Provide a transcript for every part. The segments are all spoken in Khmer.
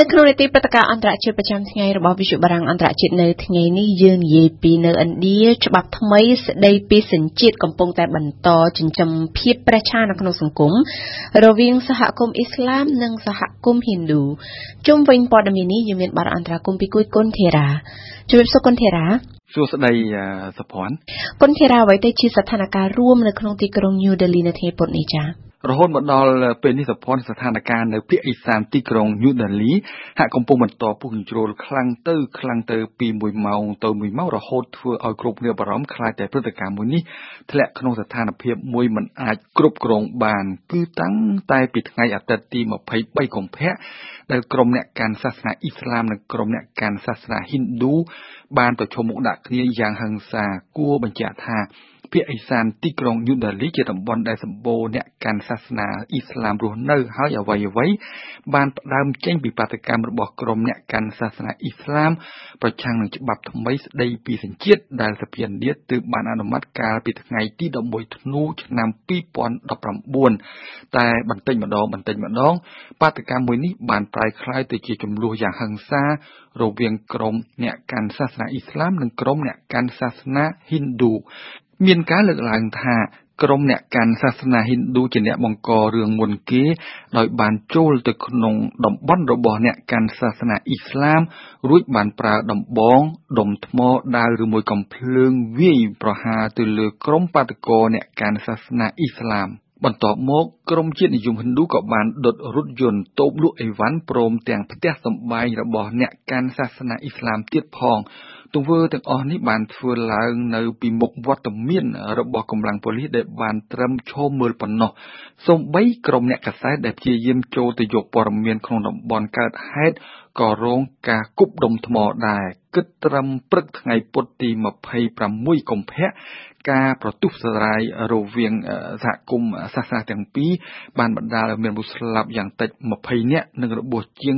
នៅក្នុងនីតិព្រឹត្តិការណ៍អន្តរជាតិប្រចាំថ្ងៃរបស់វិទ្យុបារាំងអន្តរជាតិនៅថ្ងៃនេះយើងនិយាយពីនៅឥណ្ឌាច្បាប់ថ្មីស្ដីពីសញ្ជាតិកំពុងតែបន្តចិញ្ចឹមភាពប្រឆាំងនៅក្នុងសង្គមរវាងសហគមន៍អ៊ីស្លាមនិងសហគមន៍ហិណ្ឌូជុំវិញព័ត៌មាននេះយើងមានបារអន្តរាគមពីគួយគុនធីរ៉ាជំរាបសួរគុនធីរ៉ាសួស្តីសុភ័ណ្ឌគុនធីរ៉ាអ្វីទៅជាស្ថានភាពរួមនៅក្នុងទីក្រុងញូដេលីនៅថ្ងៃពុធនេះចា៎ រហូតមកដល់ពេលនេះសភ័ណ្ឌស្ថានភាពនៅភាគឦសានទីក្រុងញូដាលីហាក់កំពុងបន្តពុះកញ្ជ្រោលខ្លាំងទៅខ្លាំងទៅពី1ម៉ោងទៅ1ម៉ោងរហូតធ្វើឲ្យគ្រប់គ្នាបារម្ភខ្លាចតែព្រឹត្តិការណ៍មួយនេះធ្លាក់ក្នុងស្ថានភាពមួយមិនអាចគ្រប់គ្រងបាន គឺតាំងតែពីថ្ងៃអាទិត្យទី23កុម្ភៈដែលក្រុមអ្នកកាន់សាសនាអ៊ីស្លាមនិងក្រុមអ្នកកាន់សាសនាហិណ្ឌូបានប្រឈមមុខដាក់គ្នាយ៉ាងហិង្សាគួរបញ្ជាក់ថា ភាគឦសានទីក្រុងយូដាលីជាតំបន់ដែលសម្បូរអ្នកកាន់សាសនាអ៊ីស្លាមរស់នៅហើយអ្វីអ្វីបានផ្ដើមចេញពីបាតកម្មរបស់ក្រុមអ្នកកាន់សាសនាអ៊ីស្លាមប្រឆាំងនឹងច្បាប់ថ្មីស្ដីពីសញ្ជាតិដែលសភាឥណ្ឌាទើបបានអនុម័តកាលពីថ្ងៃទី11ធ្នូឆ្នាំ2019តែបន្តិចម្ដងបន្តិចម្ដង បាតកម្មមួយនេះបានប្រែក្លាយទៅជាចំនួនយ៉ាងហិង្សារវាងក្រុមអ្នកកាន់សាសនាអ៊ីស្លាមនិងក្រុមអ្នកកាន់សាសនាហិណ្ឌូ មានការលើកឡើងថាក្រុមអ្នកកាន់សាសនាហិណ្ឌូជាអ្នកបង្ករឿងមុនគេដោយបានចូលទៅក្នុងតំបន់របស់អ្នកកាន់សាសនាអ៊ីស្លាម រួចបានប្រើដំបងដុំថ្មដាវឬមួយកំភ្លើងវាយប្រហារទៅលើក្រុមបាតកោអ្នកកាន់សាសនាអ៊ីស្លាមបន្ទាប់មកក្រុមជាតិនិយមហិណ្ឌូក៏បានដុតរថយន្តតូបលក់អីវ៉ាន់ព្រមទាំងផ្ទះសម្បែងរបស់អ្នកកាន់សាសនាអ៊ីស្លាមទៀតផង ទង្វើទាំងអស់នេះបានធ្វើឡើងនៅពីមុខវត្តមានរបស់កម្លាំងប៉ូលីសដែលបានត្រឹមឈមមើលប៉ុណ្ណោះសូម្បីក្រុមអ្នកកសែតដែលព្យាយាមចូលទៅយកព័ត៌មានក្នុងតំបន់កើតហេតុ ក៏រងការគប់ដុំថ្មដែរគិតត្រឹមព្រឹកថ្ងៃពុធទី26កុម្ភៈការប្រទុះសរាយរវាងសហគមន៍សាសនាទាំងពីរបានបណ្ដាលឲ្យមានមនុស្សស្លាប់យ៉ាងតិច20នាក់និងរបួសជាង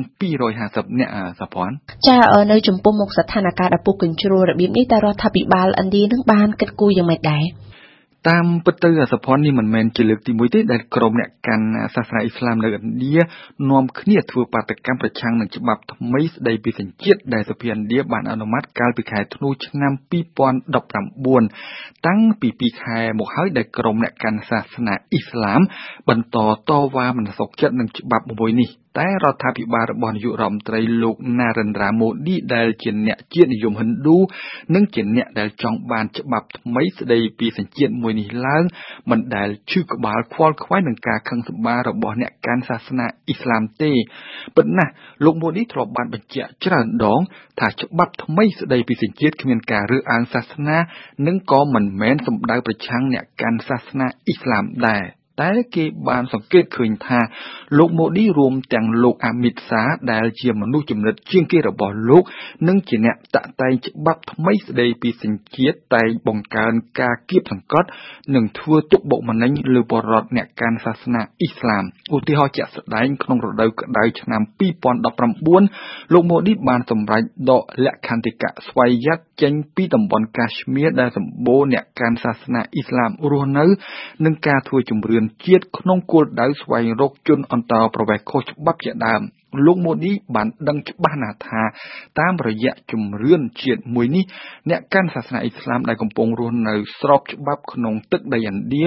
250នាក់សាភ័ណ្ឌចានៅចំពោះមុខស្ថានភាពដ៏ពុះកញ្ជ្រោលរបៀបនេះតើរដ្ឋាភិបាលឥណ្ឌានឹងបានគិតគូរយ៉ាងម៉េចដែរ តាមពិតទៅសភ័ននេះមិនមែនជាលើកទី1ទេដែលក្រុមអ្នកកាន់សាសនាអ៊ីស្លាមនៅឥណ្ឌានាំគ្នាធ្វើបាតកម្មប្រឆាំងនឹងច្បាប់ថ្មីស្ដីពីសញ្ជាតិដែលសភាឥណ្ឌាបានអនុម័តកាលពីខែធ្នូឆ្នាំ2019តាំងពី2ខែមកហើយដែលក្រុមអ្នកកាន់សាសនាអ៊ីស្លាមបន្តតវ៉ាមិនសុខចិត្តនឹងច្បាប់មួយនេះ។ តែរដ្ឋាភិបាលរបស់នាយករដ្ឋមន្ត្រីលោក Narendra Modi ដែលជាអ្នកជាតិនិយមហិណ្ឌូនិងជាអ្នកដែលចង់បានច្បាប់ថ្មីស្ដីពីសញ្ជាតិមួយនេះឡើងមិនដែលឈឺក្បាលខ្វល់ខ្វាយនឹងការខឹងសម្បាររបស់អ្នកកាន់សាសនាអ៊ីស្លាមទេពិតណាស់លោក Modi ធ្លាប់បានបញ្ជាក់ច្រើនដង ថាច្បាប់ថ្មីស្ដីពីសញ្ជាតិគ្មានការរើសអើងសាសនា និងក៏មិនមែនសម្ដៅប្រឆាំងអ្នកកាន់សាសនាអ៊ីស្លាមដែរ តែគេបានសង្កេតឃើញថាលោកម៉ូឌីរួមទាំងលោកអាមីតសាដែលជាមនុស្សចំណិតជាងគេរបស់លោកនិងជាអ្នកតាក់តែងច្បាប់ថ្មីស្ដីពីសញ្ជាតិតែងបង្កើនការគៀបសង្កត់និងធ្វើទុកបុកម្នេញលើបរិវត្តអ្នកកាន់សាសនាអ៊ីស្លាមឧទាហរណ៍ជាក់ស្ដែងក្នុងរដូវក្តៅឆ្នាំ2019លោកម៉ូឌីបានសម្រេចដកលក្ខន្តិកៈស្វ័យយ័តចេញពីតំបន់កា ಶ್ មៀរដែលសម្បូរអ្នកកាន់សាសនាអ៊ីស្លាមរស់នៅនឹងការធ្វើជំរឿនជាតិក្នុងគោលដៅស្វែងរកជនអន្តោប្រវេសន៍ខុសច្បាប់ជាដើម លោកម៉ូឌីបានដឹងច្បាស់ណាស់ថា តាមរយៈជំរឿនជាតិមួយនេះអ្នកកាន់សាសនាអ៊ីស្លាមដែលកំពុងរស់នៅស្របច្បាប់ក្នុងទឹកដីឥណ្ឌា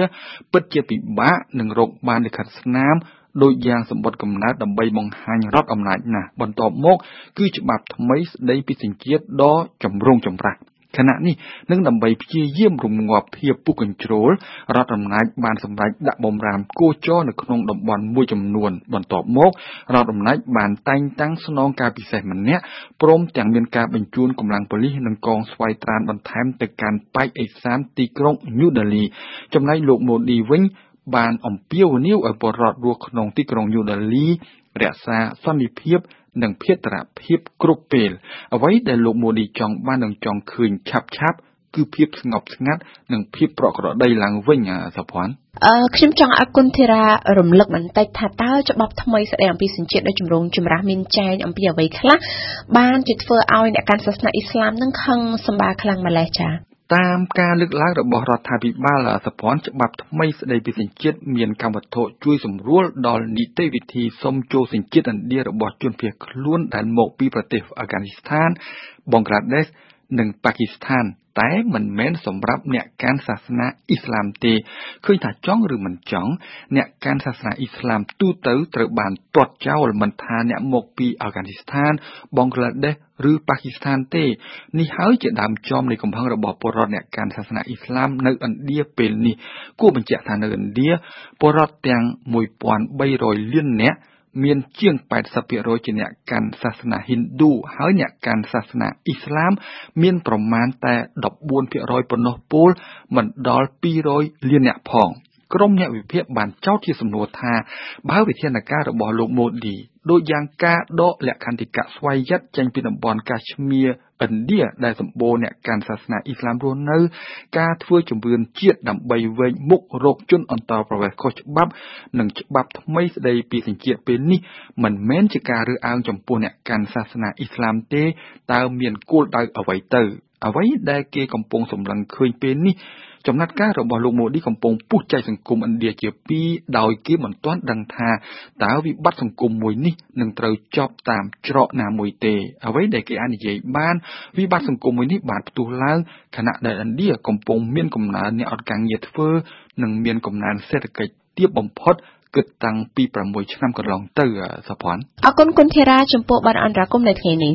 ពិតជាពិបាកនឹងរកបានលិខិតស្នាមដូចយ៉ាងសម្បត្តិកំណើតដើម្បីបង្ហាញរដ្ឋអំណាចណាស់បន្ទាប់មក គឺច្បាប់ថ្មីស្ដីពីសញ្ជាតិដ៏ចម្រូងចម្រាស ខណៈនេះនឹងដើម្បីព្យាយាមរងាប់ភាពពុះកញ្ជ្រោលរដ្ឋអំណាចបានសម្រេចដាក់បំរាមគោចរនៅក្នុងតំបន់មួយចំនួន បន្ទាប់មករដ្ឋអំណាចបានតែងតាំងស្នងការពិសេសម្នាក់ព្រមទាំងមានការបញ្ជូនកម្លាំងប៉ូលីសនិងកងស្វ័យត្រានបន្ថែមទៅកាន់ប៉ែកអេសានទីក្រុងញូដាលីចំណែកលោកម៉ូឌីវិញបានអំពាវនាវឲ្យពលរដ្ឋរស់ក្នុងទីក្រុងញូដាលីរក្សាសន្តិភាព និងភេត្រភាពគ្រប់ពេល អ្វីដែលលោកម៉ូឌីចង់បាននិងចង់ឃើញឆាប់ឆាប់គឺភាពស្ងប់ស្ងាត់និងភាពប្រក្រតីឡើងវិញសុភ័ណ្ឌអឺខ្ញុំចង់អគុណធីរ៉ារំលឹកបន្តិចថាតើច្បាប់ថ្មីស្តីអំពីសញ្ជាតិដ៏ចម្រូងចម្រាសមានចែងអំពីអ្វីខ្លះបានជាធ្វើឲ្យអ្នកកាន់សាសនាអ៊ីស្លាមនឹងខឹងសម្បាខ្លាំងម្លេះចា៎ តាមការលើកឡើងរបស់រដ្ឋាភិបាលសព័ន្ធច្បាប់ថ្មីស្តីពីសញ្ជាតិមានកម្មវត្ថុជួយសម្រួលដល់នីតិវិធីសុំចូលសញ្ជាតិឥណ្ឌារបស់ជនភៀសខ្លួនដែលមកពីប្រទេសអាហ្គានីស្ថាន បង់ក្លាដេស និងប៉ាគីស្ថាន តែមិនមែនសម្រាប់អ្នកកាន់សាសនាអ៊ីស្លាមទេឃើញថាចង់ឬមិនចង់អ្នកកាន់សាសនាអ៊ីស្លាមទូទៅត្រូវបានទាត់ចោលមិនថាអ្នកមកពីអាហ្គានីស្ថានបង់ក្លាដេសឬប៉ាគីស្ថានទេនេះហើយជាដើមចំនៃកំហឹងរបស់ពលរដ្ឋអ្នកកាន់សាសនាអ៊ីស្លាមនៅឥណ្ឌាពេលនេះគួរបញ្ជាក់ថានៅឥណ្ឌាពលរដ្ឋទាំង1300លាននាក់ មានជាង80%ជាអ្នកកាន់សាសនាហិណ្ឌូហើយអ្នកកាន់សាសនាអ៊ីស្លាម មានប្រមាណតែ14%ប៉ុណ្ណោះពោលមិនដល់200លានអ្នកផង។ក្រុមអ្នកវិភាគបានចោទជាសំណួរថាបើវិធានការរបស់លោកម៉ូឌីដូចយ៉ាងការដកលក្ខន្តិកៈស្វ័យយ័តចេញពីតំបន់កា ಶ್ មៀរ ឥណ្ឌាដែលសម្បូរអ្នកកាន់សាសនាអ៊ីស្លាមរស់នៅ ការធ្វើជំរឿនជាតិដើម្បីវែងមុខរកជនអន្តោប្រវេសន៍ខុសច្បាប់និងច្បាប់ថ្មីស្ដីពីសញ្ជាតិពេលនេះមិនមែនជាការរើសអើងចំពោះអ្នកកាន់សាសនាអ៊ីស្លាមទេតើមានគោលដៅអ្វីទៅអ្វីដែលគេកំពុងសម្លឹងឃើញពេលនេះ ចំណាត់ការរបស់លោកម៉ូឌីកំពុងពុះចែកសង្គមឥណ្ឌាជាពីរដោយគេមិនទាន់ដឹងថាតើវិបត្តិសង្គមមួយនេះនឹងត្រូវចប់តាមច្រកណាមួយទេ អ្វីដែលគេអាចនិយាយបានវិបត្តិសង្គមមួយនេះបានផ្ទុះឡើងខណៈដែលឥណ្ឌាកំពុងមានកំណើនអ្នកអត់ការងារធ្វើនិងមានកំណើនសេដ្ឋកិច្ចទាបបំផុតគិតតាំងពី6ឆ្នាំកន្លងទៅសុភ័ណ្ឌអរគុណគុណធីរ៉ាចំពោះបទអន្តរាគមន៍នៅថ្ងៃនេះ